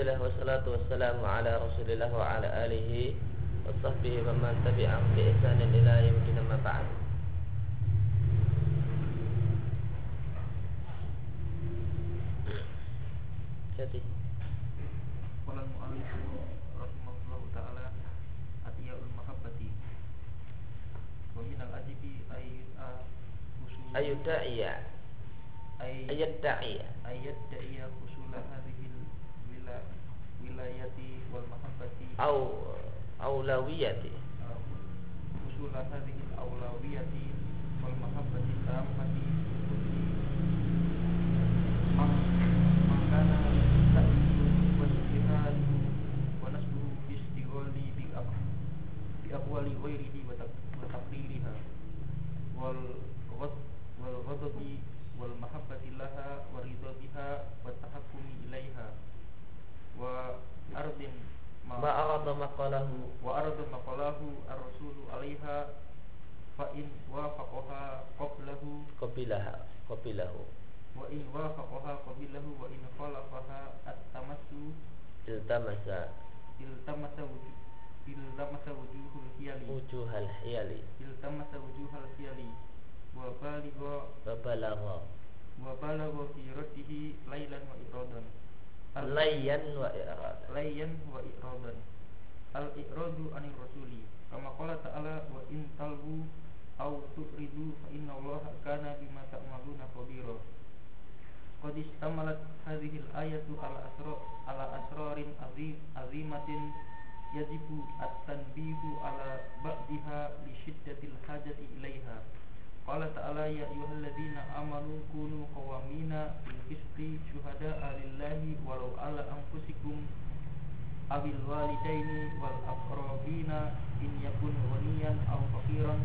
Alhamdulillah wassalatu wassalamu ala Rasulillah wa ala alihi wa sahbihi wa man tabi'ahum bi ihsanin ila yaumil ma ba'd. Jadi. Qala al-mu'allif rahimahullahu ta'ala Atiyaul mahabbati. Wa min al-ajibi ayyu'a usul ayudaiya. Ay- ayat au aulawiyati. Usul hadhil awlawiyati wal wal ghad wal ghadabi wal mahabbati laha wa ridha biha wa tahakkumi ilaiha wa ardin ma arada maqalahu wa arada maqalahu ar-rasulu 'alaiha fa in wafaqaha qablahu. Qabilaha qabilahu. Wa in wafaqaha qablahu wa in khalafaha at-tamassu. Iltamasa. Iltamasa wujuh iltamasa wujuhul hiyali wujuhal hiyali iltamasa wujuhal hiyali wa baligha. Wa balagha. Wa balagha fi raddihi lailan wa iradan Al- layyan wa irada layyan wa iradan. Al iradu anir rasuli. Kama qala ta'ala wa in talbu aw tu'ridu fa inna allaha kana bima ta'maluna khabira. Qad istamalat hadhihi al ayatu ala asra ala asrarin azim azimatin yajibu at-tanbihu ala ba'diha li shiddatil hajati ilaiha qala ta'ala ya ayyuhalladzina amanu kunu qawamina bil qisti syuhada'a lillahi walau ala anfusikum abil walidaini wal aqrabina in yakun ghaniyan aw faqiran.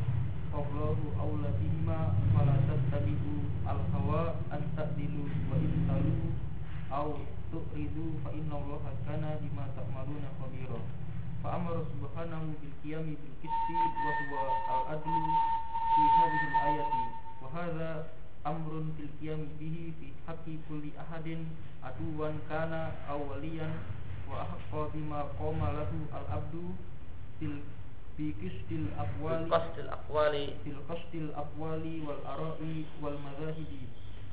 Fallahu awla bihima fala tattabi'u al hawa an ta'dilu wa in talu aw tu'ridu fa inna allaha kana bima ta'maluna khabira fa amara subhanahu bil qiyami bil qisti wa huwa al adlu fi hadhihi al ayati. Wa hadha amrun fil qiyami bihi fi haqqi kulli ahadin aduwan kana aw waliyan wa ahqqa bima qama lahu al abdu bil bi qistil aqwali qasdil aqwali. bil qasdil aqwali wal ara'i wal madhahibi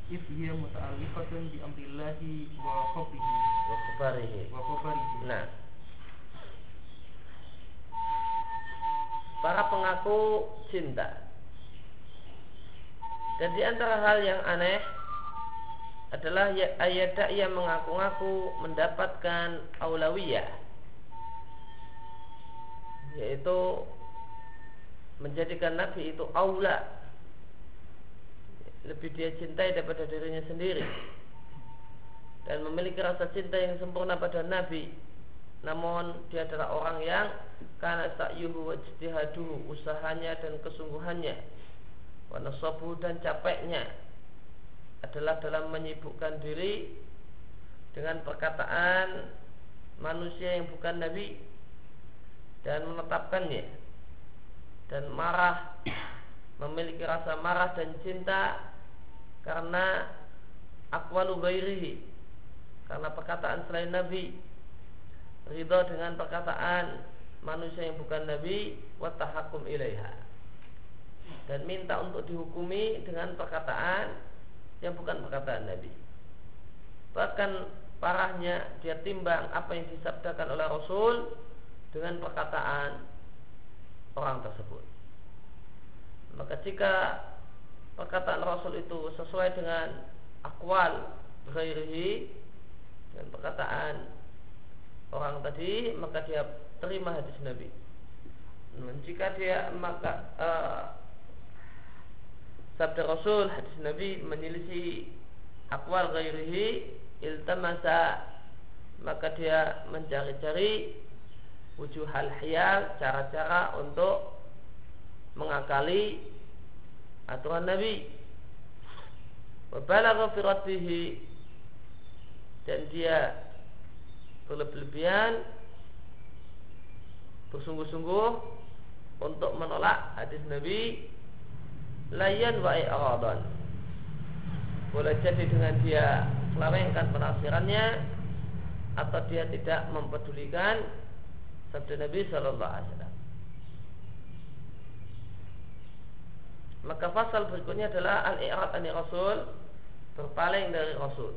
if hiya muta'alliqatun bi amrillahi wa khabrihi wa khabarihi wa khabarihi nah para pengaku cinta. Dan di antara hal yang aneh adalah ya- ayat yang mengaku-ngaku mendapatkan aulawiyah yaitu menjadikan Nabi itu aula. Lebih dia cintai daripada dirinya sendiri. Dan memiliki rasa cinta yang sempurna pada Nabi namun dia adalah orang yang karena sa'yuhu wa ijtihaduhu usahanya dan kesungguhannya. Wa nasabuhu dan capeknya adalah dalam menyibukkan diri dengan perkataan manusia yang bukan nabi dan menetapkannya. Dan marah memiliki rasa marah dan cinta karena akwalu ghairihi karena perkataan selain nabi ridho dengan perkataan manusia yang bukan nabi wa tahakum ilaiha. Dan minta untuk dihukumi dengan perkataan yang bukan perkataan nabi. Bahkan parahnya dia timbang apa yang disabdakan oleh rasul dengan perkataan orang tersebut. Maka jika perkataan rasul itu sesuai dengan akwal ghairihi dengan perkataan orang tadi maka dia terima hadis Nabi. Jika dia maka uh, sabda Rasul hadis Nabi menyelisih akwal ghairihi iltamasa maka dia mencari-cari wujud hal hiyal cara-cara untuk mengakali aturan Nabi wa balagha fi dan dia berlebihan bersungguh-sungguh untuk menolak hadis Nabi layan wa i'radan boleh jadi dengan dia selewengkan penafsirannya atau dia tidak mempedulikan sabda Nabi Shallallahu Alaihi Wasallam. Maka pasal berikutnya adalah al-i'rad an Rasul berpaling dari Rasul.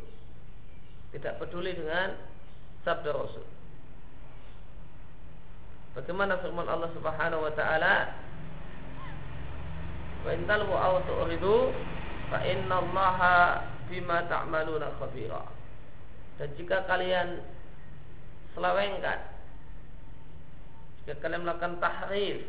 Tidak peduli dengan sabda Rasul. Bagaimana firman Allah Subhanahu wa taala? Wa in talbu aw tu'ridu fa innallaha bima ta'maluna khabira. Dan jika kalian selewengkan jika kalian melakukan tahrif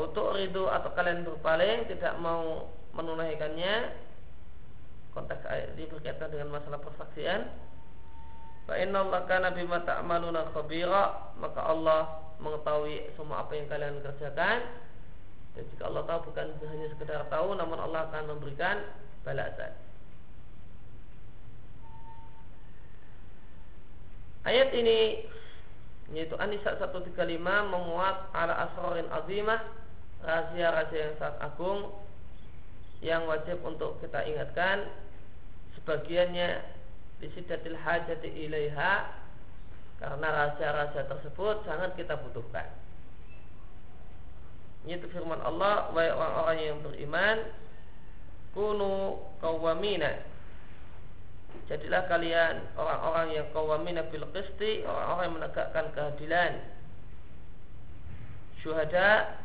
Untuk ridho atau kalian berpaling tidak mau menunaikannya konteks ayat ini berkaitan dengan masalah persaksian Fa Allah kana bima ta'maluna khabira maka Allah mengetahui semua apa yang kalian kerjakan dan jika Allah tahu bukan hanya sekedar tahu namun Allah akan memberikan balasan. Ayat ini yaitu An-Nisa 135 memuat ala asrorin azimah rahasia-rahasia yang sangat agung yang wajib untuk kita ingatkan sebagiannya bisidatil hajati ilaiha karena rahasia-rahasia tersebut sangat kita butuhkan. Ini itu firman Allah, wahai orang-orang yang beriman, kunu kawamina. Jadilah kalian orang-orang yang kawamina bil qisti, orang-orang yang menegakkan keadilan. Syuhada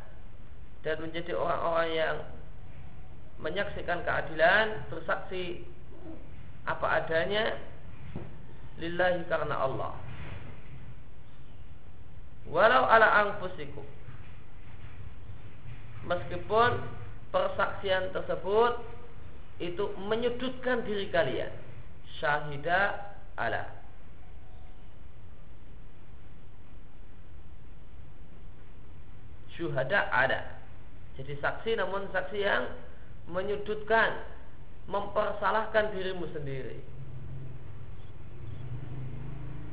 dan menjadi orang-orang yang menyaksikan keadilan, bersaksi apa adanya lillahi karena Allah. Walau ala anfusikum. Meskipun persaksian tersebut itu menyudutkan diri kalian. Syahida ala. Syuhada ada. Jadi saksi namun saksi yang menyudutkan mempersalahkan dirimu sendiri.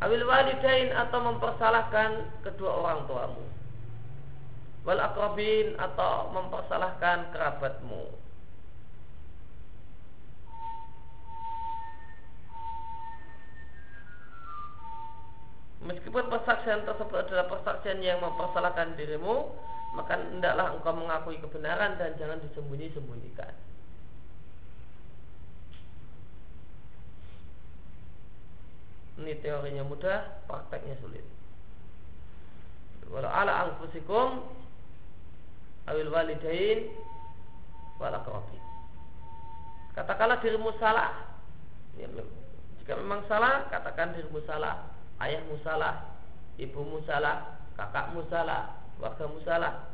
Awil walidain atau mempersalahkan kedua orang tuamu. Wal akrabin atau mempersalahkan kerabatmu. Meskipun persaksian tersebut adalah persaksian yang mempersalahkan dirimu, maka hendaklah engkau mengakui kebenaran dan jangan disembunyi-sembunyikan. Ini teorinya mudah, prakteknya sulit. Walau ala anfusikum awil walidain wal Katakanlah dirimu salah. Ya, jika memang salah, katakan dirimu salah. Ayahmu salah, ibumu salah, kakakmu salah, wargamu salah.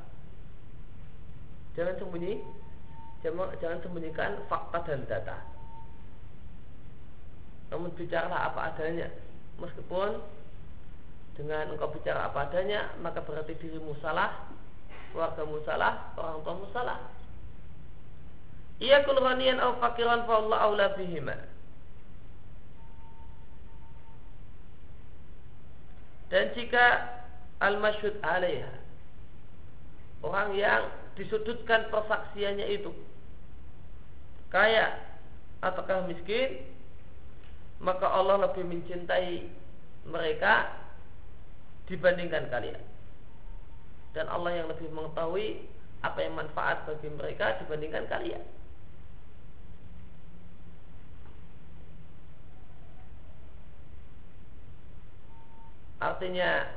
Jangan sembunyi, jangan, sembunyikan fakta dan data. Namun bicaralah apa adanya. Meskipun dengan engkau bicara apa adanya maka berarti dirimu salah keluargamu salah orang tuamu salah ia kulranian au fakiran fa Allah aula bihima. Dan jika al-masyhud alaiha orang yang disudutkan persaksiannya itu kaya ataukah miskin maka Allah lebih mencintai mereka dibandingkan kalian. Dan Allah yang lebih mengetahui apa yang manfaat bagi mereka dibandingkan kalian. Artinya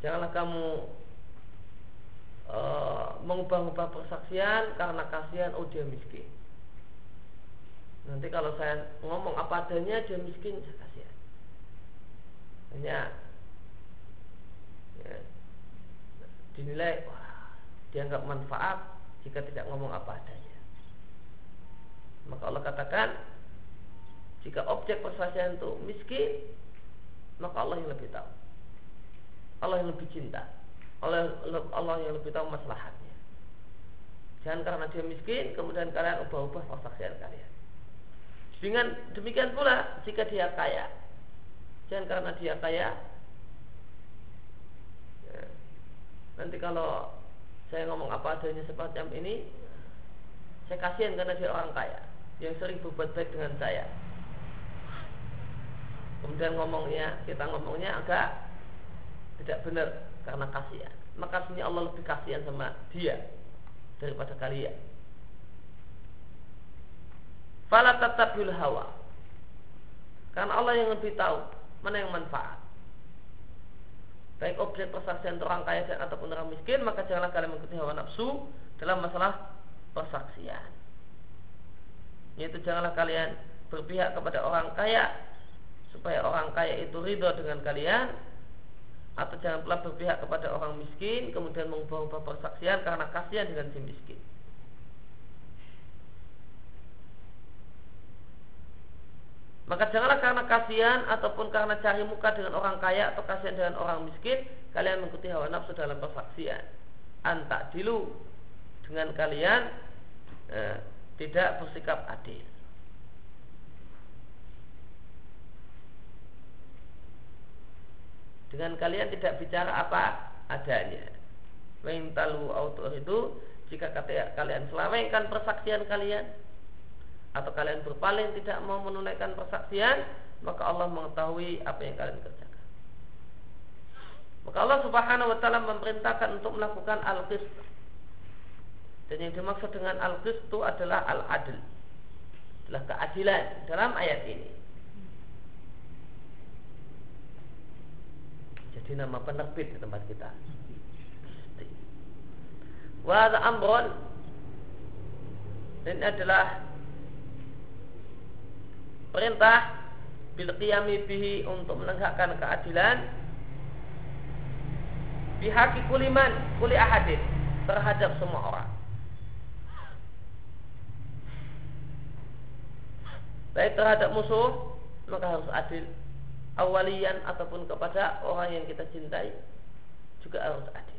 janganlah kamu uh, mengubah-ubah persaksian karena kasihan oh dia miskin. Nanti kalau saya ngomong apa adanya dia miskin saya kasihan. Hanya ya, dinilai wah dianggap manfaat jika tidak ngomong apa adanya. Maka Allah katakan jika objek persaksian itu miskin maka Allah yang lebih tahu. Allah yang lebih cinta. Allah, Allah yang lebih tahu maslahatnya. Jangan karena dia miskin kemudian kalian ubah-ubah persaksian kalian. Dengan demikian pula jika dia kaya, jangan karena dia kaya, ya, nanti kalau saya ngomong apa adanya semacam ini saya kasihan karena dia orang kaya yang sering berbuat baik dengan saya kemudian ngomongnya kita ngomongnya agak tidak benar karena kasihan. Maka sini Allah lebih kasihan sama dia daripada kalian. Fala hawa. Karena Allah yang lebih tahu mana yang manfaat. Baik objek persaksian orang kaya dan ataupun orang miskin maka janganlah kalian mengikuti hawa nafsu dalam masalah persaksian. Yaitu janganlah kalian berpihak kepada orang kaya supaya orang kaya itu ridho dengan kalian atau jangan pula berpihak kepada orang miskin kemudian mengubah-ubah persaksian karena kasihan dengan si miskin. Maka janganlah karena kasihan ataupun karena cari muka dengan orang kaya atau kasihan dengan orang miskin, kalian mengikuti hawa nafsu dalam persaksian. Antak dilu dengan kalian eh, tidak bersikap adil. Dengan kalian tidak bicara apa adanya. Waintalu autor itu jika kalian selawengkan persaksian kalian atau kalian berpaling tidak mau menunaikan persaksian, maka Allah mengetahui apa yang kalian kerjakan. Maka Allah Subhanahu wa taala memerintahkan untuk melakukan al-qist dan yang dimaksud dengan al-qist itu adalah al-adl. Adalah keadilan dalam ayat ini. Jadi nama penerbit di tempat kita. Wa amron ini adalah perintah bil qiyami bihi untuk menegakkan keadilan bihaki kuliman kuli ahadin terhadap semua orang. Baik terhadap musuh maka harus adil awalian ataupun kepada orang yang kita cintai juga harus adil.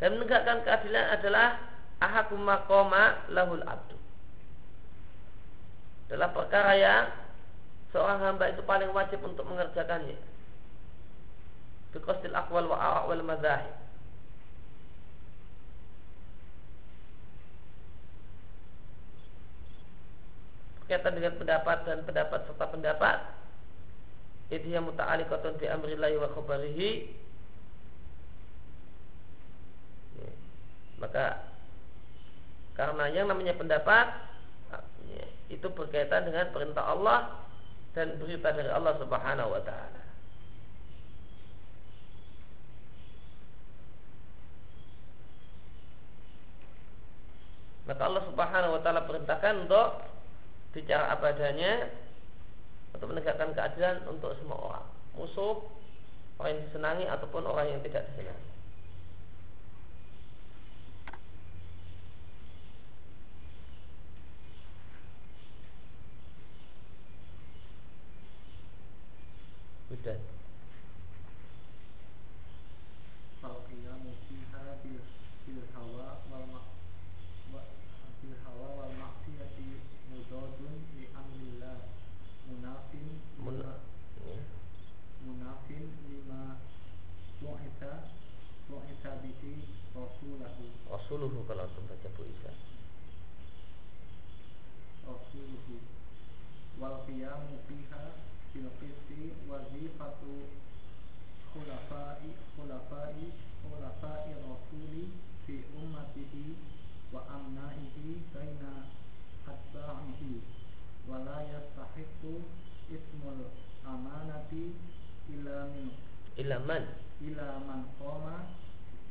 Dan menegakkan keadilan adalah ahakum maqama lahul abdu. Adalah perkara yang seorang hamba itu paling wajib untuk mengerjakannya. Biqasdil aqwal wa wal madzahib. Berkaitan dengan pendapat dan pendapat serta pendapat itu yang muta'alikatun bi amrillahi wa khabarihi maka karena yang namanya pendapat itu berkaitan dengan perintah Allah dan berita dari Allah Subhanahu wa taala. Maka Allah Subhanahu wa taala perintahkan untuk bicara apa adanya untuk menegakkan keadilan untuk semua orang, musuh, orang yang disenangi ataupun orang yang tidak disenangi. shifted min Ila man? ila man qama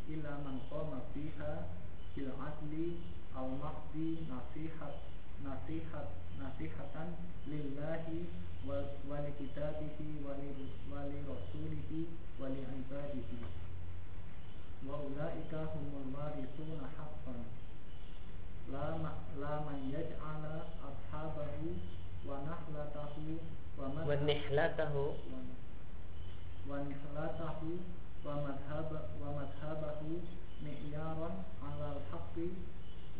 ila man qama fiha bil adli al mahdi nasihat nasihat nasihatan lillahi wa li kitabihi wa li rasulihi wa li ibadihi. Wa ulaika humul warithuna haqqan. La ma, la man yaj'ala ashabahu wa nahlatahu wa Wa nihlatahu. Wa mi'yaran 'alal haqqi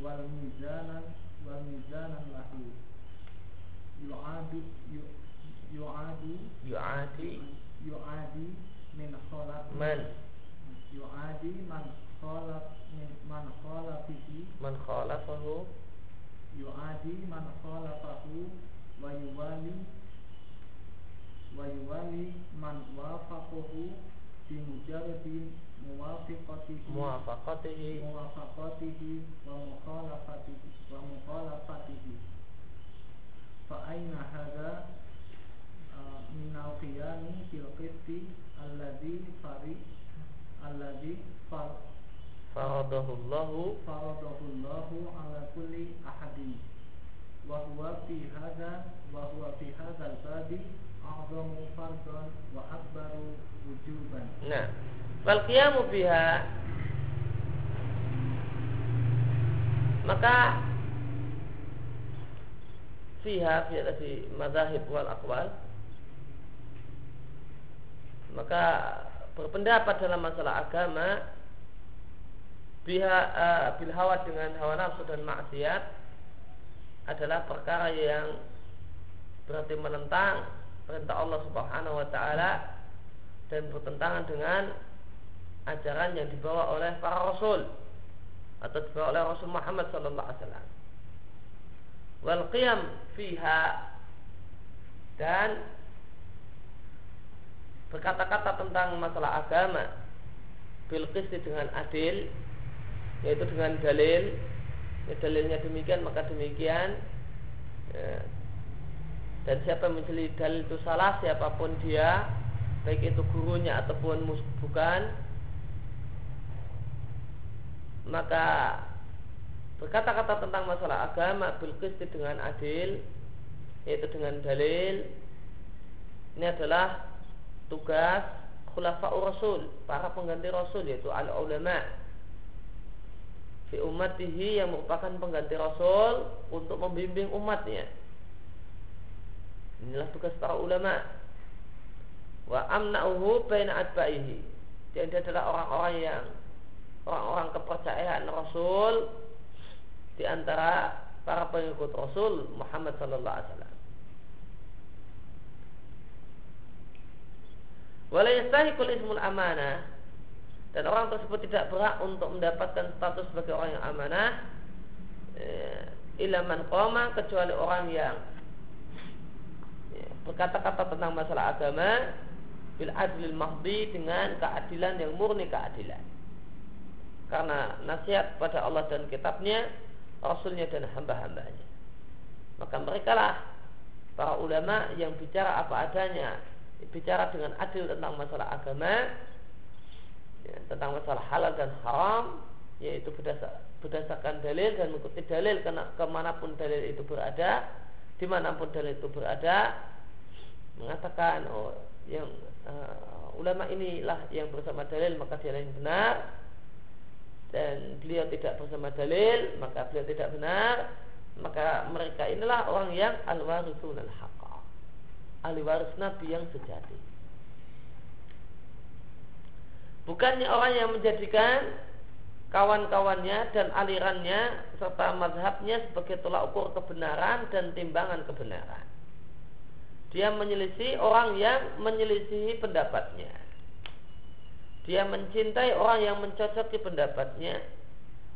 wal mizanan wal mizanan lahu yu'adu yu- yu'adu yu'adi yu'adi min khalaq man yu'adi man khalaq min man khalafihi man khalafahu yu'adi man khalafahu wa yuwali wa yuwali man wafaqahu bi mujarradi muwafiqatihi. Muwafaqatihi. Muwafaqatihi wa mukhalafatihi wa mukhalafatihi. Fa aina hadha min al-qiyami fil qisti alladhi fari alladhi far faradahu Allahu faradahu Allahu ala kulli ahadin. Wa huwa fi hadha wa huwa fi hadha al-babi Nah, wal qiyamu biha maka fiha fi tadi mazahib wal aqwal maka berpendapat dalam masalah agama biha uh, bil hawa dengan hawa nafsu dan maksiat adalah perkara yang berarti menentang perintah Allah Subhanahu wa taala dan bertentangan dengan ajaran yang dibawa oleh para rasul atau dibawa oleh Rasul Muhammad sallallahu alaihi wasallam. Wal qiyam fiha dan berkata-kata tentang masalah agama bil dengan adil yaitu dengan dalil ya, dalilnya demikian maka demikian ya. Dan siapa yang menjadi dalil itu salah siapa pun dia baik itu gurunya ataupun bukan maka berkata-kata tentang masalah agama bil qisti dengan adil yaitu dengan dalil ini adalah tugas khulafa'ur rasul para pengganti rasul yaitu al ulama fi ummatihi yang merupakan pengganti rasul untuk membimbing umatnya inilah tugas para ulama. Wa amna'uhu baina atba'ihi. Dan dia adalah orang-orang yang orang-orang kepercayaan Rasul di antara para pengikut Rasul Muhammad sallallahu alaihi wasallam. Wala yastahiqul ismul amanah dan orang tersebut tidak berhak untuk mendapatkan status sebagai orang yang amanah eh, ilaman qoma kecuali orang yang ya, berkata-kata tentang masalah agama bil adlil mahdi dengan keadilan yang murni keadilan. Karena nasihat pada Allah dan kitabnya Rasulnya dan hamba-hambanya. Maka mereka lah para ulama yang bicara apa adanya bicara dengan adil tentang masalah agama ya, tentang masalah halal dan haram yaitu berdasar, berdasarkan dalil dan mengikuti dalil karena ke mana pun dalil itu berada di mana pun dalil itu berada mengatakan oh yang uh, ulama inilah yang bersama dalil maka dia yang benar. Dan beliau tidak bersama dalil maka beliau tidak benar. Maka mereka inilah orang yang al-warithun al-haqqa ahli waris nabi yang sejati. Bukannya orang yang menjadikan kawan-kawannya dan alirannya serta mazhabnya sebagai tolak ukur kebenaran dan timbangan kebenaran dia menyelisih orang yang menyelisihi pendapatnya dia mencintai orang yang mencocoki pendapatnya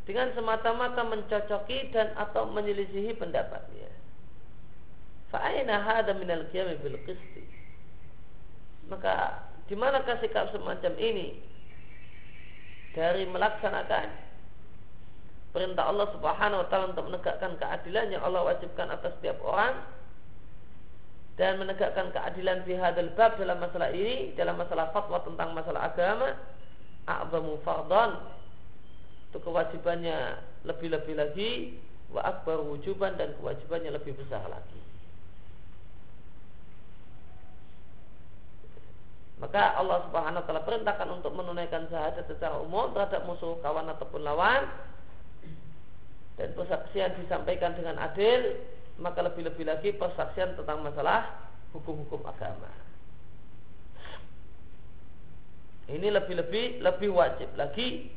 dengan semata-mata mencocoki dan atau menyelisihi pendapatnya. Fa'aina hada minal qiyami bil qisti. Maka di manakah sikap semacam ini dari melaksanakan perintah Allah Subhanahu wa taala untuk menegakkan keadilan yang Allah wajibkan atas setiap orang dan menegakkan keadilan fi hadzal bab dalam masalah ini dalam masalah fatwa tentang masalah agama a'zamu fardhan. Itu kewajibannya lebih-lebih lagi wa akbar wujuban dan kewajibannya lebih besar lagi. Maka Allah Subhanahu wa taala perintahkan untuk menunaikan syahadat secara umum terhadap musuh kawan ataupun lawan. Dan persaksian disampaikan dengan adil maka lebih-lebih lagi persaksian tentang masalah hukum-hukum agama ini lebih-lebih lebih wajib lagi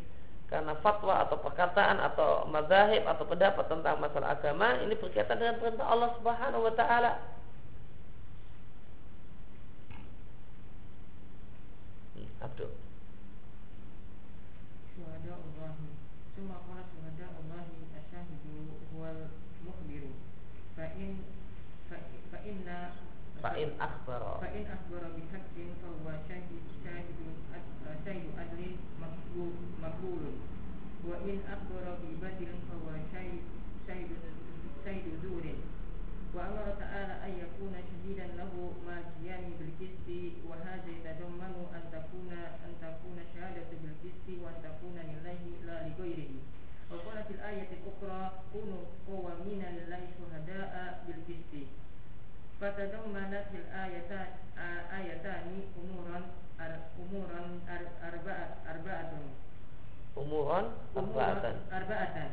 karena fatwa atau perkataan atau mazahib atau pendapat tentang masalah agama ini berkaitan dengan perintah Allah Subhanahu wa taala. Hmm, Abdul. Fa in fa inna Fa'in akhbara. fa in akhbara bi haqqin fa huwa syahid syahidun ad- syahidu adlin maqbul maqbulun wa in akhbara bi batilin fa huwa syahid syahidun syahidu zurin wa amara ta'ala an yakuna shahidan lahu ma qiyami bil qisti wa wa qala fil ayati ukhra kunu qawamina lillahi shuhada'a bil qisti fatadammanat fil ayata ayatani umuran ar, umuran ar, arba'at arba'atun umuran arba'atan arba'atan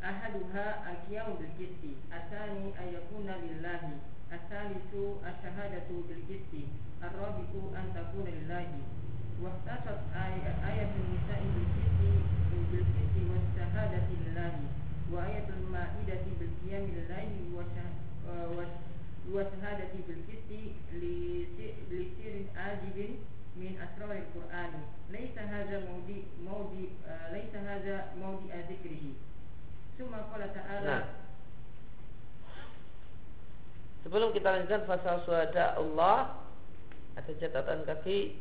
ahaduha al-qiyamu bil qisti athani ayakuna lillahi athalithu asyhadatu bil qisti ar-rabi'u an takuna lillahi واختصت آية, آية النساء بالقسط بالقسط والشهادة لله وآية المائدة بالقيام لله وشه- آه، وش- وشهادة بالقسط لس- لسر عاجب من أسرار القرآن ليس هذا موضع موضع آه، ليس هذا موضع ذكره ثم قال تعالى Nah. Sebelum kita lanjutkan pasal suhada Allah ada catatan kaki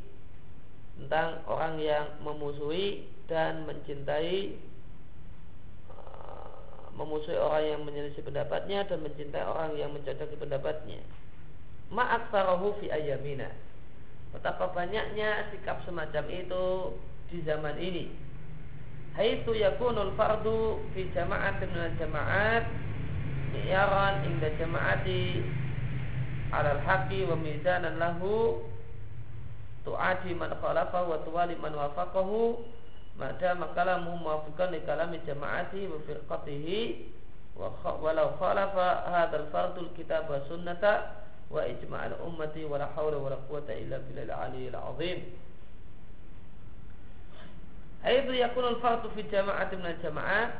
tentang orang yang memusuhi dan mencintai uh, memusuhi orang yang menyelisih pendapatnya dan mencintai orang yang mencocoki pendapatnya. Ma'aksarahu fi ayamina. Betapa banyaknya sikap semacam itu di zaman ini. Haitsu yakunul fardu fi jama'atin minal jama'at mi'yaran inda jama'ati alal haqqi wa mizanan lahu tu'adi man khalafa wa tuwali man wafaqahu. Mada makalamu muwafiqan li kalami jama'ati wa firqatihi. Wa walau khalafa hadzal fardul kitab wa sunnata wa ijma'al ummati wa la hawla wa la quwwata illa billahil aliyyil azim. Haitsu yakunul fardu fi jama'atin minal jama'at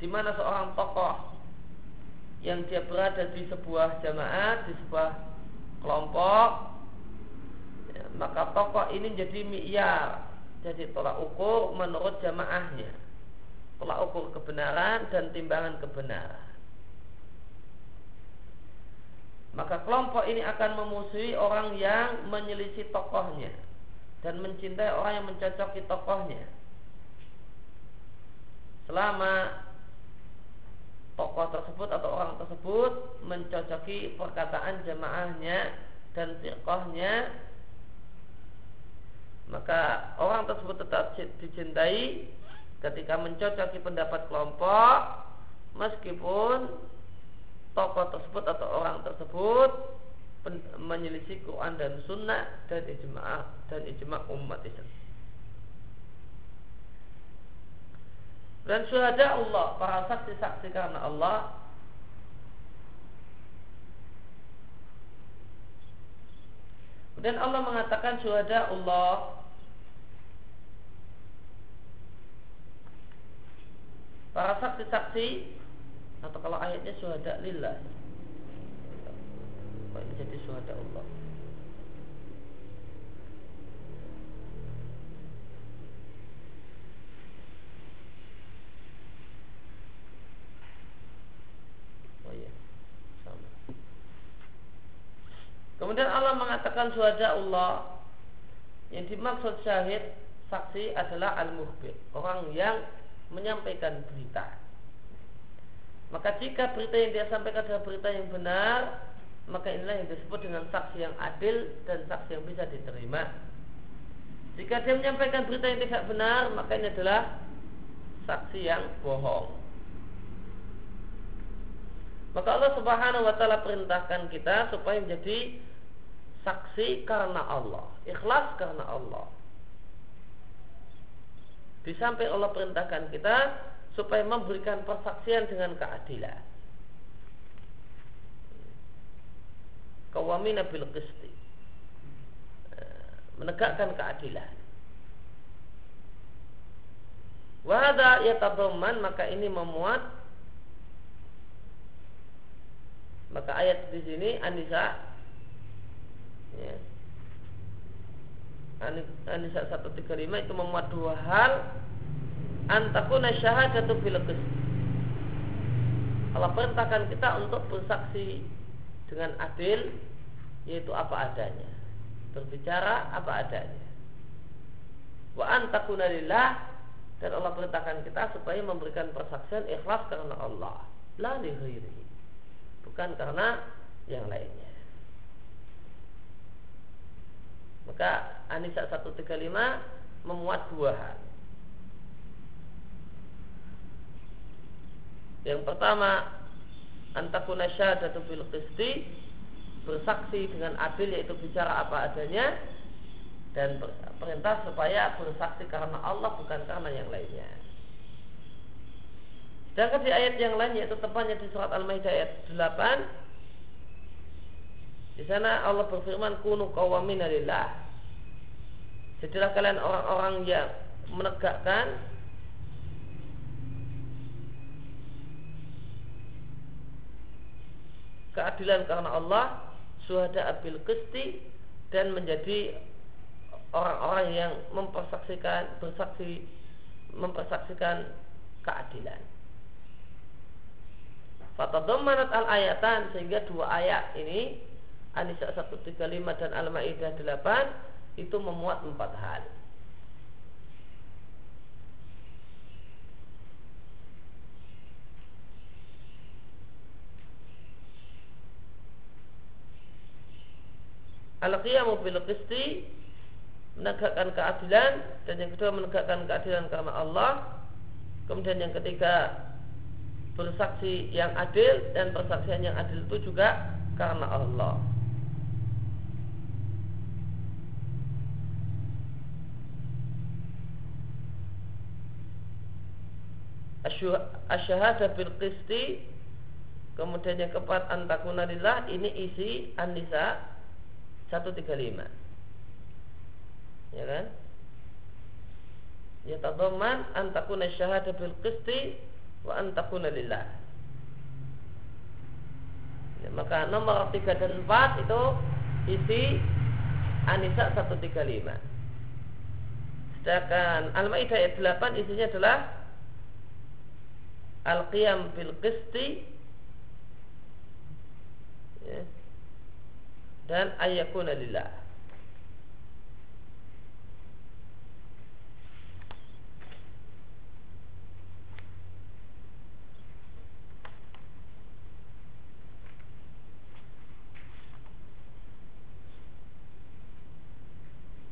di mana seorang tokoh yang dia berada di sebuah jamaah, di sebuah kelompok, maka tokoh ini jadi mi'yar, jadi tolak ukur menurut jamaahnya, tolak ukur kebenaran dan timbangan kebenaran. Maka kelompok ini akan memusuhi orang yang menyelisih tokohnya dan mencintai orang yang mencocoki tokohnya. Selama tokoh tersebut atau orang tersebut mencocoki perkataan jamaahnya dan firqahnya maka orang tersebut tetap dicintai ketika mencocoki pendapat kelompok meskipun tokoh tersebut atau orang tersebut menyelisih Quran dan Sunnah dan ijma dan ijma umat Islam. Dan syuhada Allah, para saksi-saksi karena Allah Dan Allah mengatakan syuhada Allah Para saksi-saksi Atau kalau ayatnya syuhada lillah. Kok ini jadi syuhada Allah? Oh iya Sama. Kemudian Allah mengatakan syuhada Allah. Yang dimaksud syahid Saksi adalah al-muhbir Orang yang menyampaikan berita. Maka jika berita yang dia sampaikan adalah berita yang benar Maka inilah yang disebut dengan saksi yang adil Dan saksi yang bisa diterima. Jika dia menyampaikan berita yang tidak benar Maka ini adalah saksi yang bohong. Maka Allah subhanahu wa ta'ala perintahkan kita Supaya menjadi saksi karena Allah Ikhlas karena Allah Di samping Allah perintahkan kita supaya memberikan persaksian dengan keadilan. Kawamina bil qisti. Menegakkan keadilan. Wahada yatadhamman maka ini memuat maka ayat di sini Anisa ya, Anisa 135 itu memuat dua hal. Antakuna syahadatu fil Allah perintahkan kita untuk bersaksi dengan adil yaitu apa adanya. Berbicara apa adanya. Wa antakuna lillah dan Allah perintahkan kita supaya memberikan persaksian ikhlas karena Allah. La bukan karena yang lainnya maka Anisa 135 memuat dua hal yang pertama antakuna syahadatu bil qisti bersaksi dengan adil yaitu bicara apa adanya dan perintah supaya bersaksi karena Allah bukan karena yang lainnya. Sedangkan di ayat yang lain yaitu tepatnya di surat Al-Maidah ayat 8 di sana Allah berfirman kunu qawamina lillah. Jadilah kalian orang-orang yang menegakkan keadilan karena Allah suhada abil qisti dan menjadi orang-orang yang mempersaksikan bersaksi mempersaksikan keadilan. Fatadhammanat al-ayatan sehingga dua ayat ini Anisa 135 dan Al-Maidah 8 itu memuat empat hal. Al-qiyamu bil qisti menegakkan keadilan dan yang kedua menegakkan keadilan karena Allah. Kemudian yang ketiga bersaksi yang adil dan persaksian yang adil itu juga karena Allah. Asyhadah bil qisti Kemudian yang keempat antakuna ini isi An-Nisa 135 ya kan? Ya tadamman an takuna syahada bil qisti wa an takuna lillah. Ya, maka nomor 3 dan 4 itu isi Anisa 135 sedangkan Al-Maidah ayat 8 isinya adalah Al-Qiyam bil qisti. Ya, dan ayakuna lillah.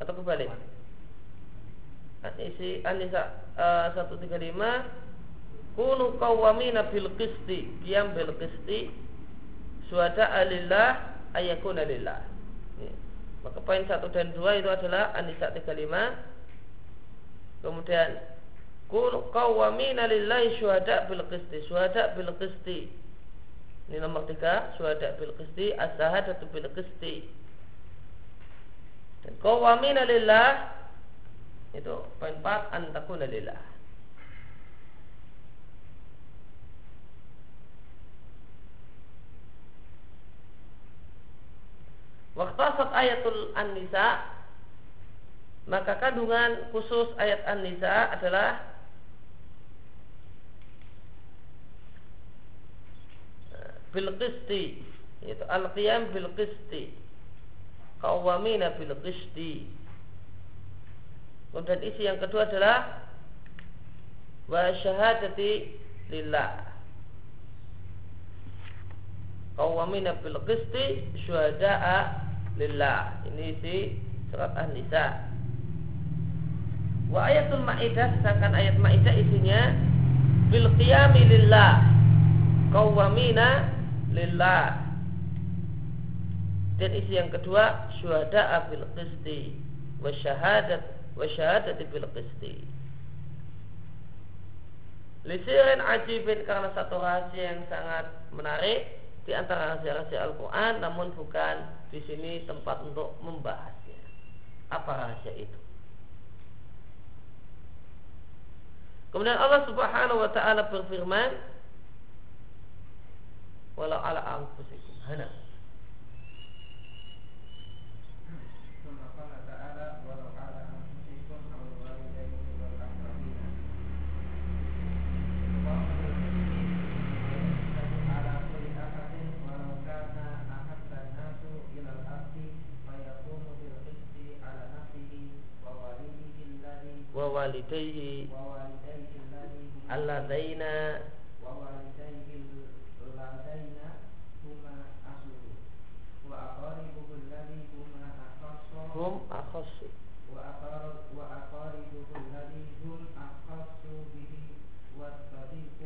atau kebalik? Isi Anisa uh, 135 kunu qawwamina bil qisti qiyam bil qisti suada alillah ayakuna lillah. Maka poin 1 dan 2 itu adalah An-Nisa 35. Kemudian Kun qawwamina lillahi syuhada bil qisti. Syuhada bil qisti. Ini nomor 3, syuhada bil qisti, as-sahadatu bil qisti. Dan qawwamina lillah itu poin 4 antakuna lillah. Waktasat ayatul An-Nisa Maka kandungan khusus ayat An-Nisa adalah Bilqisti Yaitu al-qiyam bilqisti Qawwamina bilqisti Kemudian isi yang kedua adalah Wa syahadati lillah. Qawwamina bil qisti syuhada'a lillah. Ini si surat An-Nisa. Wa ayatul Maidah sedangkan ayat Maidah isinya bil qiyami lillah. Qawwamina lillah. Dan isi yang kedua syuhada bil qisti wa syahadat wa syahadati bil qisti. Lisirin ajibin karena satu rahasia yang sangat menarik di antara rahasia-rahasia Al-Quran namun bukan di sini tempat untuk membahasnya apa rahasia itu Kemudian Allah Subhanahu wa taala berfirman, "Walau ala anfusikum hana." ووالديه اللذين هم أخص وأقاربه الذي هم أخص به والصديق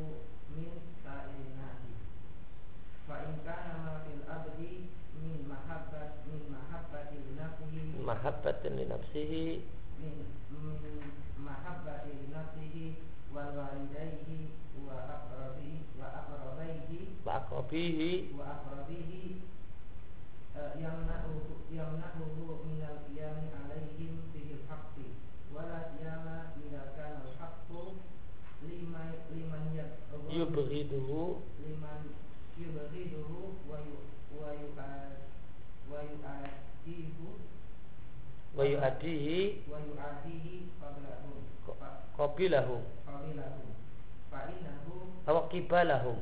من سائر الناس فإن كان ما في الأبد من محبة من محبة لنفسه محبة لنفسه min min mahabbati nafsihi wal walidaihi wa aqrabihi wa aqrabaihi wa aqrabihi. wa aqrabihi e, yang nahu yang nahu min al qiyam alaihim fihi haqqi wa la qiyama idza kana al haqqu liman liman yubghiduhu. liman yubghiduhu wa yu wa yu wa yu wa yu'adihi wa yu'adihi qablahum qabilahu. qabilahum fa innahu aw qibalahum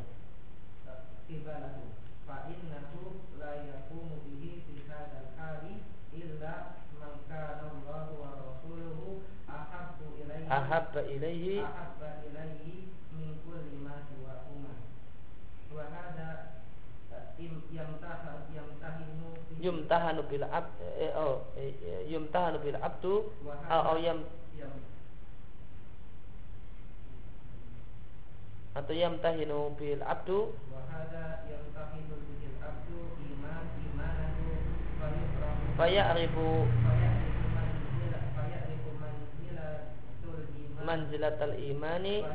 qibalahum fa innahu la yaqumu bihi fi hadha al-hali illa man kana Allahu wa rasuluhu ahabbu ilaihi ahabba ilayhi ahabba yumtahanu bil ab eh, eh, oh eh, yumtahanu bil abdu oh yam atau yamtahinu bil abdu manzilat al-imani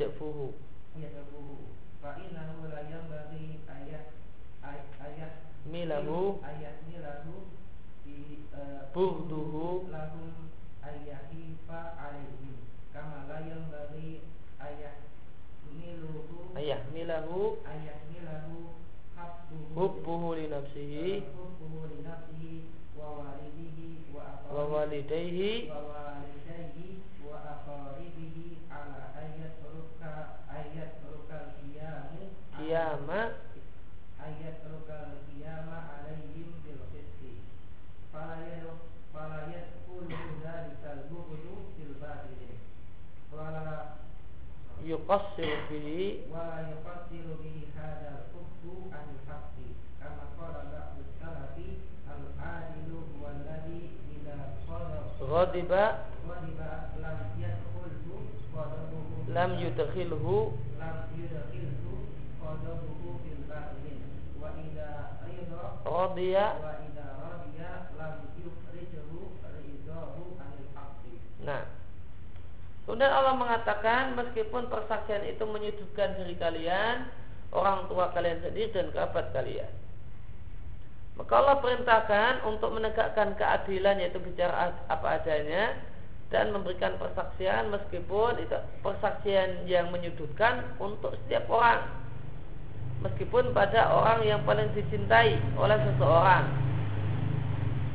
yajfuhu fa innahu la yanbaghi ayat ayat milahu. ayat milahu eh, buhduhu. lahum ayyahifa kama la yanbaghi ayat miluhu ayah milahu. milahu hubbuhu li nafsihi. Eh, hubbuhu li nafsihi wa walidihi wa walidayhi. Wa qiyama ayat rukal qiyama alaihim bil fisqi falayat falayat kullu dzalikal bughdu fil batil wala yuqassiru bihi. wala yuqassiru bihi hadzal kufru an haqqi kama qala ba'du salafi al adilu walladhi ila qadar ghadiba. Ghadiba lam yadkhulhu lam yudkhilhu. Lam yudkhilhu Nah Kemudian Allah mengatakan meskipun persaksian itu menyudutkan diri kalian, orang tua kalian sendiri dan kerabat kalian. Maka Allah perintahkan untuk menegakkan keadilan yaitu bicara apa adanya dan memberikan persaksian meskipun itu persaksian yang menyudutkan untuk setiap orang. Meskipun pada orang yang paling dicintai oleh seseorang.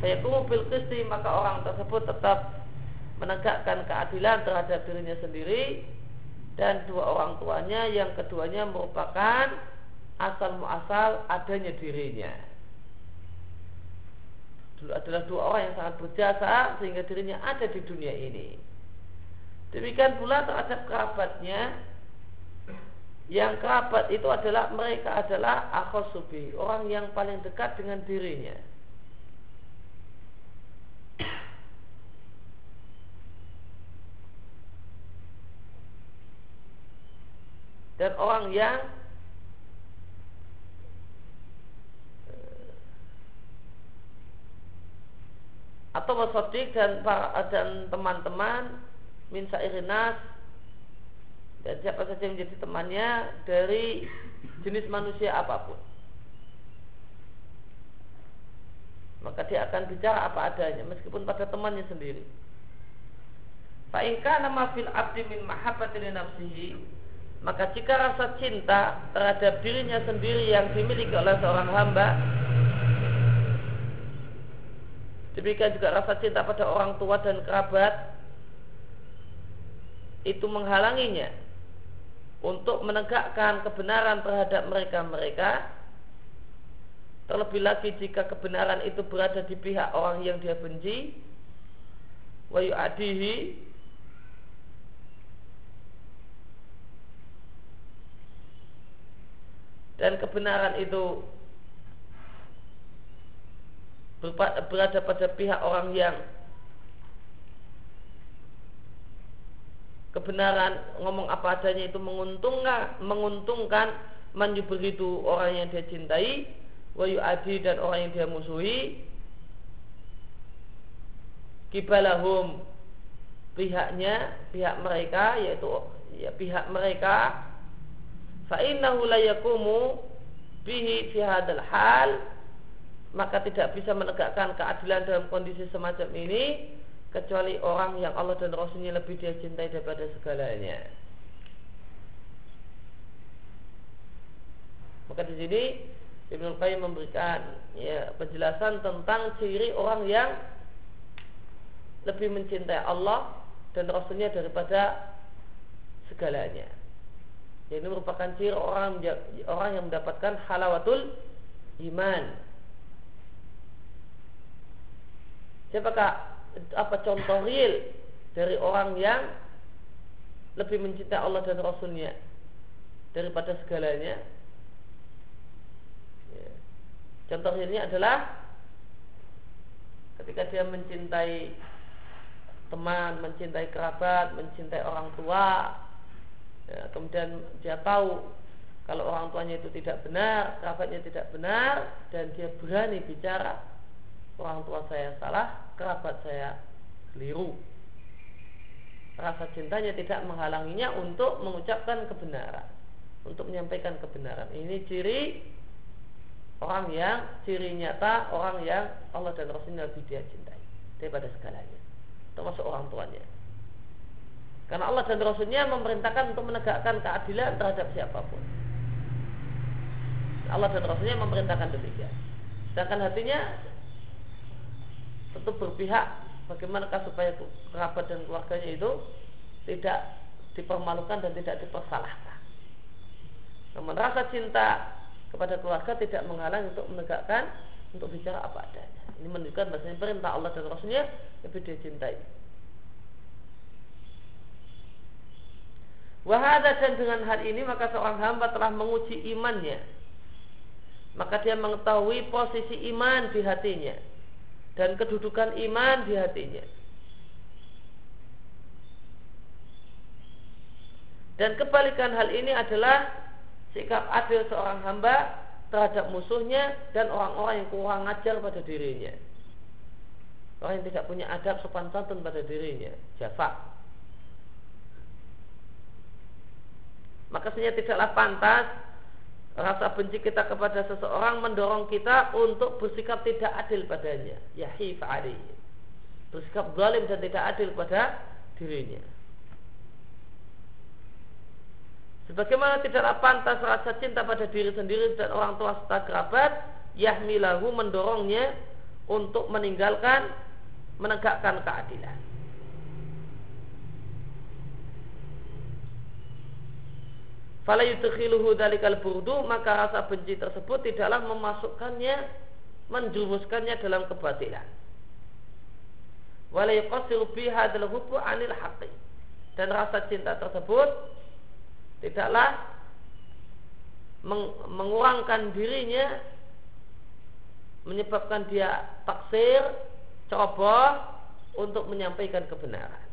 Saya bil qisti maka orang tersebut tetap menegakkan keadilan terhadap dirinya sendiri dan dua orang tuanya yang keduanya merupakan asal muasal adanya dirinya. Dulu adalah dua orang yang sangat berjasa sehingga dirinya ada di dunia ini. Demikian pula terhadap kerabatnya yang kerabat itu adalah mereka adalah akhosubi orang yang paling dekat dengan dirinya. dan orang yang eh, atau wasodik dan dan teman-teman min sairinas dan siapa saja yang menjadi temannya dari jenis manusia apa pun. Maka dia akan bicara apa adanya meskipun pada temannya sendiri. Fa'inka nama fil abdi min mahabbati nafsihi maka jika rasa cinta terhadap dirinya sendiri yang dimiliki oleh seorang hamba Demikian juga rasa cinta pada orang tua dan kerabat Itu menghalanginya Untuk menegakkan kebenaran terhadap mereka-mereka Terlebih lagi jika kebenaran itu berada di pihak orang yang dia benci Wa yu'adihi dan kebenaran itu berada pada pihak orang yang kebenaran ngomong apa adanya itu menguntungkan menguntungkan man begitu orang yang dia cintai wa adi dan orang yang dia musuhi. Kibalahum pihaknya pihak mereka yaitu ya pihak mereka. Fa innahu la yakumu bihi fi hadzal hal. Maka tidak bisa menegakkan keadilan dalam kondisi semacam ini kecuali orang yang Allah dan Rasulnya lebih dia cintai daripada segalanya. Maka di sini Ibnu Qayyim memberikan ya, penjelasan tentang ciri orang yang lebih mencintai Allah dan Rasulnya daripada segalanya. Ini merupakan ciri orang orang yang mendapatkan halawatul iman. Siapakah apa contoh real dari orang yang lebih mencintai Allah dan Rasulnya daripada segalanya? Ya. Contoh realnya adalah ketika dia mencintai teman, mencintai kerabat, mencintai orang tua, ya, kemudian dia tahu kalau orang tuanya itu tidak benar, kerabatnya tidak benar, dan dia berani bicara, orang tua saya salah, kerabat saya keliru. Rasa cintanya tidak menghalanginya untuk mengucapkan kebenaran, untuk menyampaikan kebenaran. Ini ciri orang yang ciri nyata orang yang Allah dan Rasulnya lebih dia cintai daripada segalanya, termasuk orang tuanya. Karena Allah dan Rasulnya memerintahkan untuk menegakkan keadilan terhadap siapa pun. Allah dan Rasulnya memerintahkan demikian. Sedangkan hatinya tentu berpihak bagaimanakah supaya kerabat dan keluarganya itu tidak dipermalukan dan tidak dipersalahkan. Namun rasa cinta kepada keluarga tidak menghalang untuk menegakkan untuk bicara apa adanya. Ini menunjukkan bahasanya perintah Allah dan Rasulnya lebih dia cintai. Wahada dan dengan hal ini maka seorang hamba telah menguji imannya. Maka dia mengetahui posisi iman di hatinya dan kedudukan iman di hatinya. Dan kebalikan hal ini adalah sikap adil seorang hamba terhadap musuhnya dan orang-orang yang kurang ajar pada dirinya. Orang yang tidak punya adab sopan santun pada dirinya, jafak. Maka sebenarnya tidaklah pantas rasa benci kita kepada seseorang mendorong kita untuk bersikap tidak adil padanya. Yahi fa'ali. Bersikap zalim dan tidak adil pada dirinya. Sebagaimana tidaklah pantas rasa cinta pada diri sendiri dan orang tua serta kerabat, yahmilahu mendorongnya untuk meninggalkan menegakkan keadilan. Fala yudkhiluhu burdu maka rasa benci tersebut tidaklah memasukkannya menjumuskannya dalam kebatilan. Anil. Dan rasa cinta tersebut tidaklah meng mengurangkan dirinya menyebabkan dia taksir, ceroboh untuk menyampaikan kebenaran.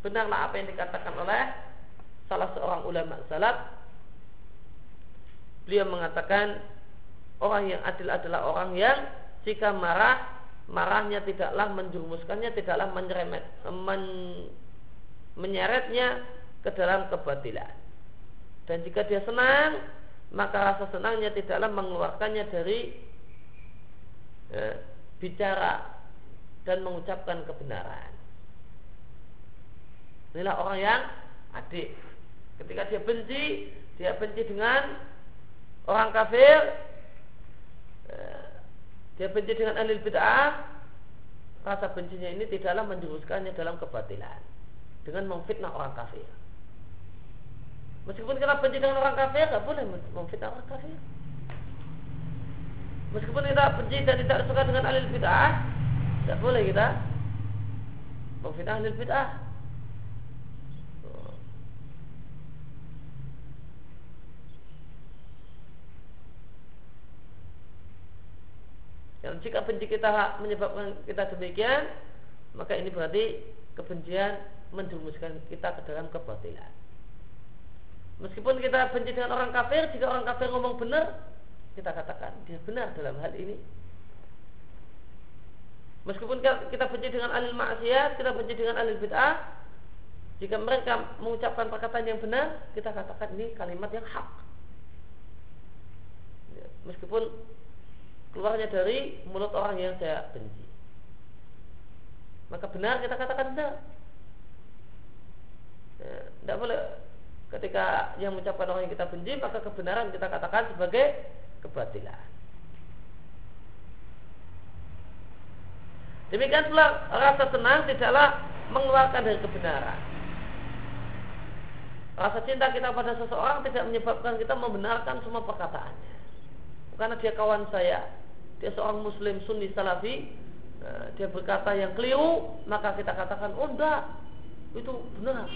Benarlah apa yang dikatakan oleh salah seorang ulama salaf beliau mengatakan orang yang adil adalah orang yang jika marah marahnya tidaklah menjurumuskannya tidaklah menyeremet men, menyeretnya ke dalam kebatilan. Dan jika dia senang, maka rasa senangnya tidaklah mengeluarkannya dari ya, bicara dan mengucapkan kebenaran. Inilah orang yang adik. Ketika dia benci, dia benci dengan orang kafir, ya, dia benci dengan ahli bid'ah, rasa bencinya ini tidaklah menjuruskannya dalam kebatilan dengan memfitnah orang kafir. Meskipun kita benci dengan orang kafir, nggak boleh memfitnah orang kafir. Meskipun kita benci dan tidak suka dengan alil bid'ah, tidak boleh kita memfitnah alil bid'ah. Dan jika benci kita menyebabkan kita demikian, maka ini berarti kebencian menjurumuskan kita ke dalam kebatilan. Meskipun kita benci dengan orang kafir, jika orang kafir ngomong benar, kita katakan dia benar dalam hal ini. Meskipun kita benci dengan alil maksiat, kita benci dengan alil bid'ah, jika mereka mengucapkan perkataan yang benar, kita katakan ini kalimat yang hak. Ya, meskipun keluarnya dari mulut orang yang saya benci. Maka benar kita katakan benar. Ya, tidak boleh Ketika yang mengucapkan orang yang kita benci, maka kebenaran kita katakan sebagai kebatilan. Demikian pula rasa senang tidaklah mengeluarkan dari kebenaran. Rasa cinta kita pada seseorang tidak menyebabkan kita membenarkan semua perkataannya. Karena dia kawan saya, dia seorang muslim sunni salafi, eh, dia berkata yang keliru, maka kita katakan, oh enggak, itu benar.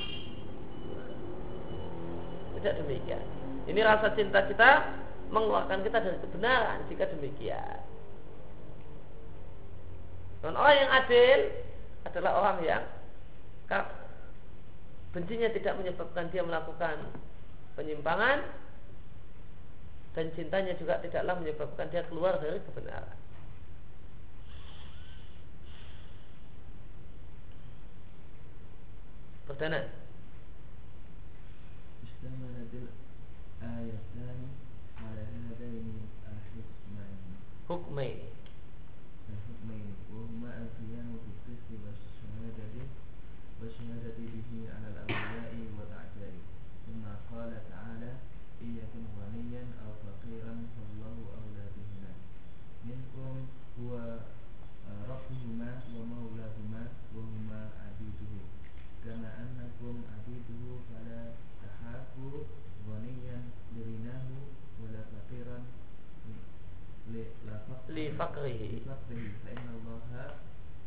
Tidak demikian. Ini rasa cinta kita mengeluarkan kita dari kebenaran jika demikian. Dan orang yang adil adalah orang yang bencinya tidak menyebabkan dia melakukan penyimpangan dan cintanya juga tidaklah menyebabkan dia keluar dari kebenaran. Perdana. Hukmai. لفقره فإن الله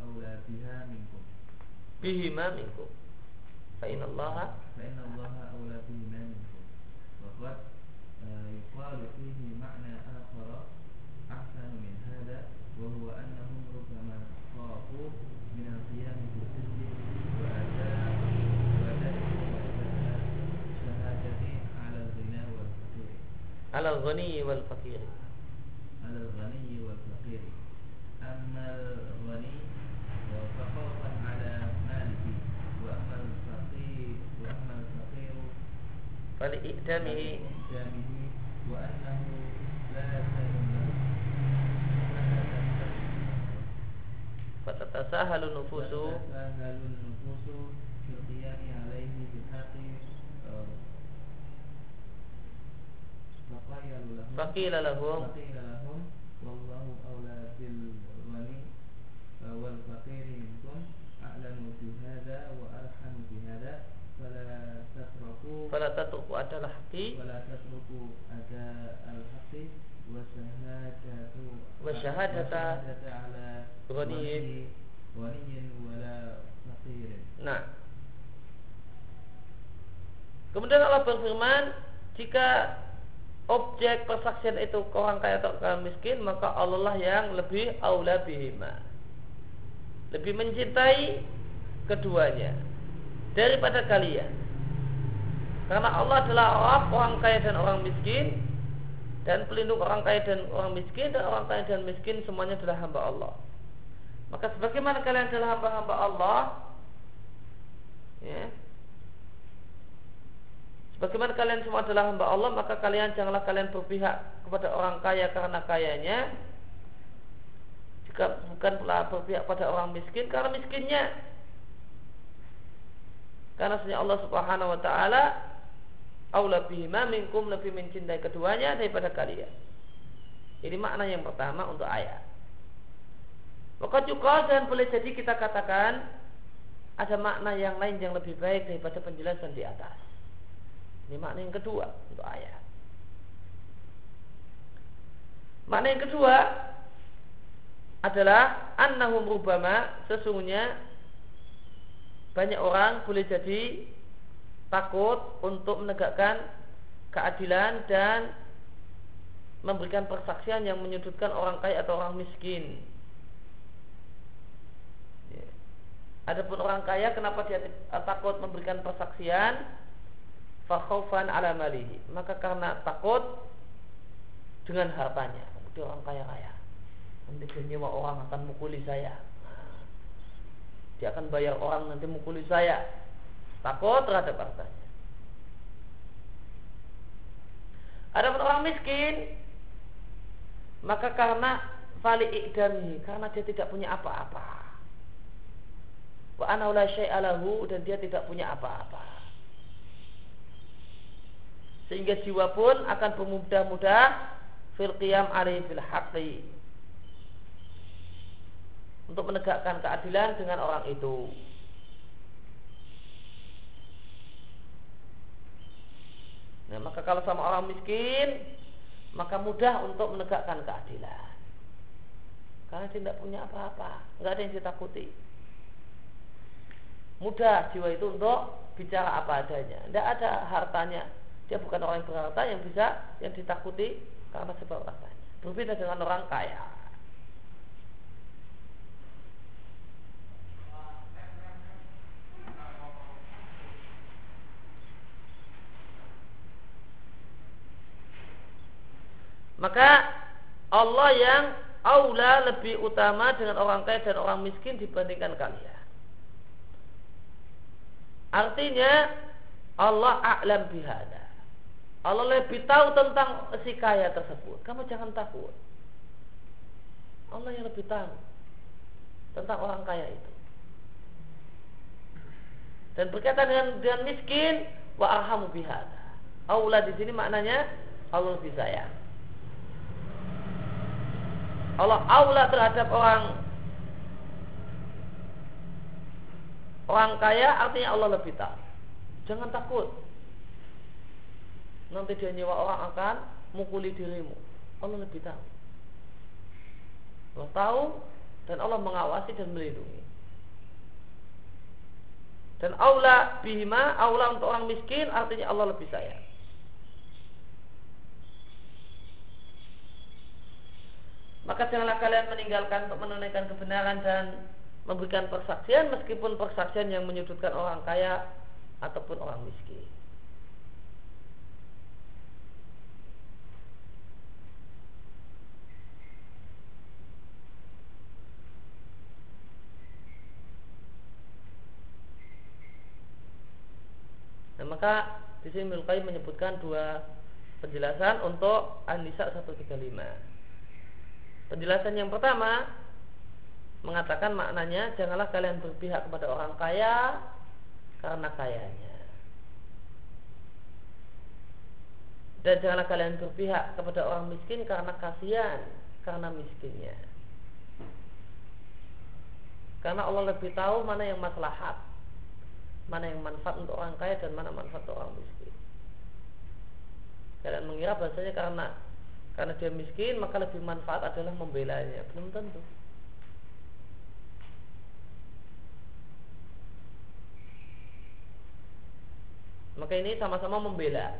أولى بها منكم. بهما منكم فإن الله فإن الله أولى بهما منكم وقد يقال فيه معنى آخر أحسن من هذا وهو أنهم ربما خافوا من القيام بالسجن وأداء على الغني والفقير. على أما الغني فخوفا على ماله وأما الفقير وأما الفقير فلإئتامه فلإئتامه وأنه لا فتتساهل النفوس فتتساهل النفوس في القيام عليه بالحق فقيل لهم فقيل لهم والله أولى بالغني والفقير منكم أعلم في هذا وأرحم في هذا فلا تتركوا فلا تتركوا أداء الحق ولا تتركوا أداء الحق وشهادة وشهادة على غني غني ولا فقير Nah Kemudian Allah berfirman Jika objek persaksian itu orang kaya atau orang miskin maka Allah lah yang lebih aula bihima. Lebih mencintai keduanya daripada kalian. Karena Allah adalah orang, orang kaya dan orang miskin dan pelindung orang kaya dan orang miskin dan orang kaya dan miskin semuanya adalah hamba Allah. Maka sebagaimana kalian adalah hamba-hamba Allah ya, Bagaimana kalian semua adalah hamba Allah Maka kalian janganlah kalian berpihak Kepada orang kaya karena kayanya. Jika bukan pula berpihak pada orang miskin Karena miskinnya. Karena sebenarnya Allah subhanahu wa ta'ala Aula bihima minkum lebih mencintai keduanya daripada kalian. Ini makna yang pertama untuk ayat. Maka juga dan boleh jadi kita katakan Ada makna yang lain yang lebih baik daripada penjelasan di atas ini makna yang kedua untuk ayat. Makna yang kedua adalah annahum rubama sesungguhnya banyak orang boleh jadi takut untuk menegakkan keadilan dan memberikan persaksian yang menyudutkan orang kaya atau orang miskin. Ya. Adapun orang kaya kenapa dia takut memberikan persaksian? Fakhaufan ala malihi. Maka karena takut dengan hartanya. Dia orang kaya raya. Nanti dia orang akan mukuli saya. Dia akan bayar orang nanti mukuli saya. Takut terhadap hartanya. Ada orang miskin maka karena fali ikdami karena dia tidak punya apa-apa. Wa ana syai'alahu dan dia tidak punya apa-apa sehingga jiwa pun akan bermudah-mudah fil qiyam alaihi fil haqqi untuk menegakkan keadilan dengan orang itu. Nah, maka kalau sama orang miskin, maka mudah untuk menegakkan keadilan. Karena dia tidak punya apa-apa, nggak ada yang ditakuti. Mudah jiwa itu untuk bicara apa adanya, tidak ada hartanya, dia bukan orang yang berharta yang bisa yang ditakuti karena sebab hartanya. Berbeda dengan orang kaya. Maka Allah yang aula lebih utama dengan orang kaya dan orang miskin dibandingkan kalian. Artinya Allah a'lam bihada. Allah lebih tahu tentang si kaya tersebut. Kamu jangan takut. Allah yang lebih tahu tentang orang kaya itu. Dan berkaitan dengan, dengan miskin, wa arhamu bihada. Allah di sini maknanya Allah lebih sayang. Allah aula terhadap orang orang kaya artinya Allah lebih tahu. Jangan takut nanti dia nyewa orang akan mukuli dirimu. Allah lebih tahu. Allah tahu dan Allah mengawasi dan melindungi. Dan aula bihima, aula untuk orang miskin artinya Allah lebih sayang. Maka janganlah kalian meninggalkan untuk menunaikan kebenaran dan memberikan persaksian meskipun persaksian yang menyudutkan orang kaya ataupun orang miskin. Nah, maka di sini Mulkai menyebutkan dua penjelasan untuk An-Nisa 135. Penjelasan yang pertama mengatakan maknanya janganlah kalian berpihak kepada orang kaya karena kayanya. Dan janganlah kalian berpihak kepada orang miskin karena kasihan karena miskinnya. Karena Allah lebih tahu mana yang maslahat mana yang manfaat untuk orang kaya dan mana manfaat untuk orang miskin. Kalian mengira bahasanya karena karena dia miskin maka lebih manfaat adalah membelanya. Belum tentu. Maka ini sama-sama membela,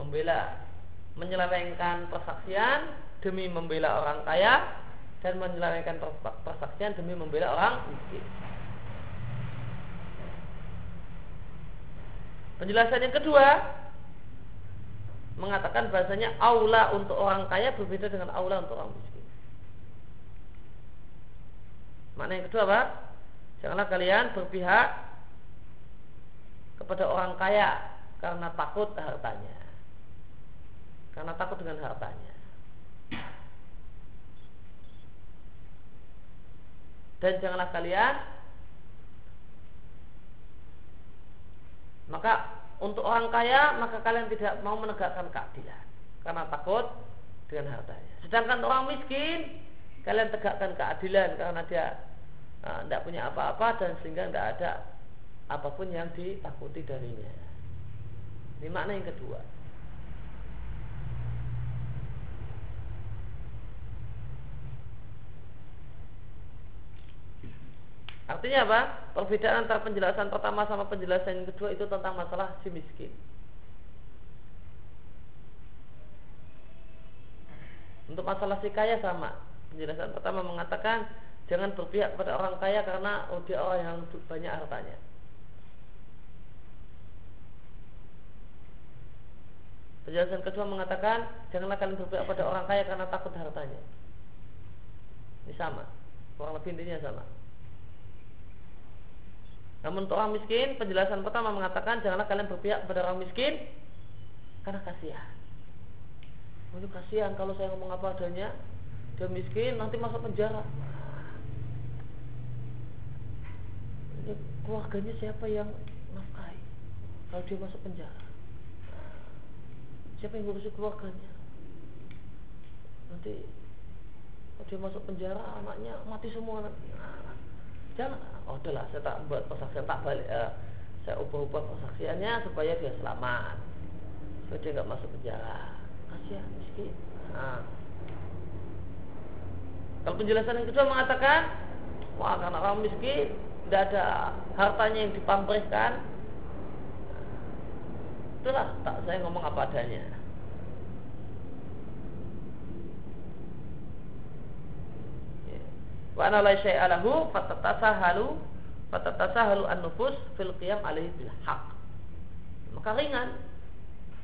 membela, menyelewengkan persaksian demi membela orang kaya dan menyelewengkan persaksian demi membela orang miskin. Penjelasan yang kedua mengatakan bahasanya aula untuk orang kaya berbeda dengan aula untuk orang miskin. Makna yang kedua apa? Janganlah kalian berpihak kepada orang kaya karena takut hartanya. Karena takut dengan hartanya. Dan janganlah kalian maka untuk orang kaya maka kalian tidak mau menegakkan keadilan karena takut dengan hartanya. Sedangkan orang miskin kalian tegakkan keadilan karena dia tidak uh, punya apa-apa dan sehingga tidak ada apa pun yang ditakuti darinya. Ini makna yang kedua. Artinya apa? Perbedaan antara penjelasan pertama sama penjelasan yang kedua itu tentang masalah si miskin. Untuk masalah si kaya sama. Penjelasan pertama mengatakan jangan berpihak kepada orang kaya karena oh, dia orang yang banyak hartanya. Penjelasan kedua mengatakan janganlah kalian berpihak pada orang kaya karena takut hartanya. Ini sama, kurang lebih intinya sama. Namun untuk orang miskin, penjelasan pertama mengatakan janganlah kalian berpihak kepada orang miskin karena kasihan. Ini kasihan kalau saya ngomong apa adanya, dia miskin nanti masuk penjara. Ini keluarganya siapa yang nafkahi kalau dia masuk penjara? Siapa yang ngurusi keluarganya? Nanti kalau dia masuk penjara anaknya mati semua nanti. Jangan, oh udahlah saya tak buat persaksian tak balik, eh, saya ubah-ubah persaksiannya supaya dia selamat, supaya dia nggak masuk penjara. Kasihan miskin. Nah. Kalau penjelasan yang kedua mengatakan, wah karena orang miskin tidak ada hartanya yang dipamrihkan, itulah tak saya ngomong apa adanya. Wa ana la syai'a lahu fatatasahalu fatatasahalu an-nufus fil qiyam alaihi bil haq maka ringan.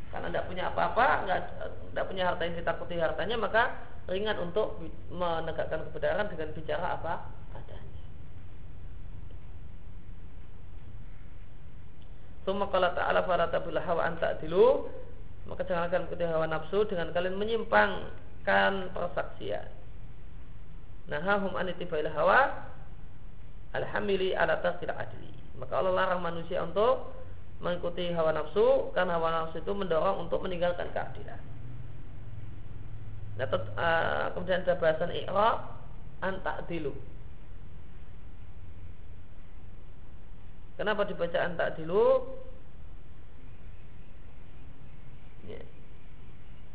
Karena tidak punya apa-apa tidak punya harta yang ditakuti hartanya maka ringan untuk menegakkan kebenaran dengan bicara apa adanya. Suma kala ta'ala fala tabil hawa an ta'dilu. Maka jangan kalian ikuti hawa nafsu dengan kalian menyimpangkan persaksian nahahum an ittibail hawa alhamili ala tasir adli. Maka Allah larang manusia untuk mengikuti hawa nafsu karena hawa nafsu itu mendorong untuk meninggalkan keadilan. Nah, uh, kemudian ada bahasan i'rab an ta'dilu. Kenapa dibaca an ta'dilu? Ya.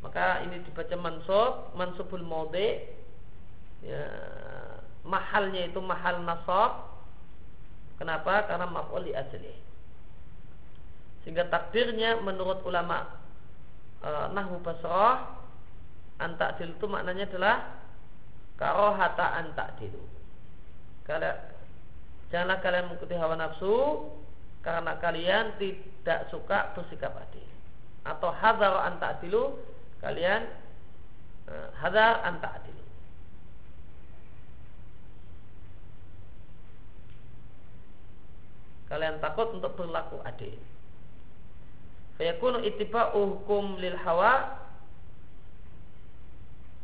Maka ini dibaca mansub, mansubul maudhi ya, mahalnya itu mahal nasab. Kenapa? Karena maf'ul asli sehingga takdirnya menurut ulama e, nahwu basrah antakdil itu maknanya adalah karohata antakdil kalian janganlah kalian mengikuti hawa nafsu karena kalian tidak suka bersikap adil. Atau hadar antakdilu kalian e, hadar antakdil Kalian takut untuk berlaku adil. Fayakunu ittiba'u hukum lil hawa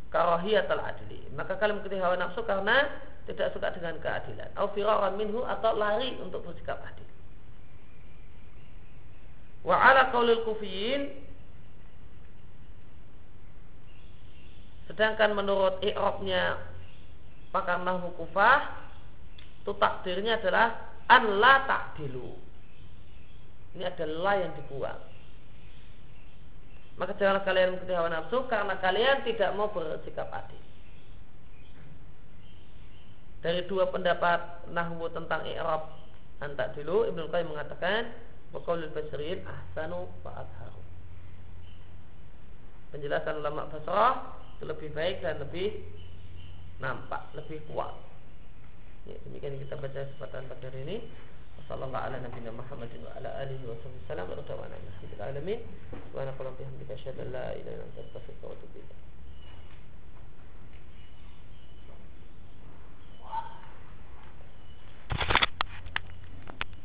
karahiyatul adli. Maka kalian mengikuti hawa nafsu karena tidak suka dengan keadilan. Au firaran minhu atau lari untuk bersikap adil. Wa ala qaulil kufiyin sedangkan menurut i'rabnya pakar nahwu kufah itu takdirnya adalah an la ta'dilu. Ini adalah yang dibuang. Maka janganlah kalian mengikuti hawa nafsu karena kalian tidak mau bersikap adil. Dari dua pendapat nahwu tentang i'rab antak dulu Ibnu Qayyim mengatakan Waqaulul basirin ahsanu wa. Penjelasan ulama Basrah lebih baik dan lebih nampak, lebih kuat. Ya, demikian kita baca kesempatan pada hari ini. Assalamualaikum warahmatullahi wabarakatuh. Alhamdulillahirabbil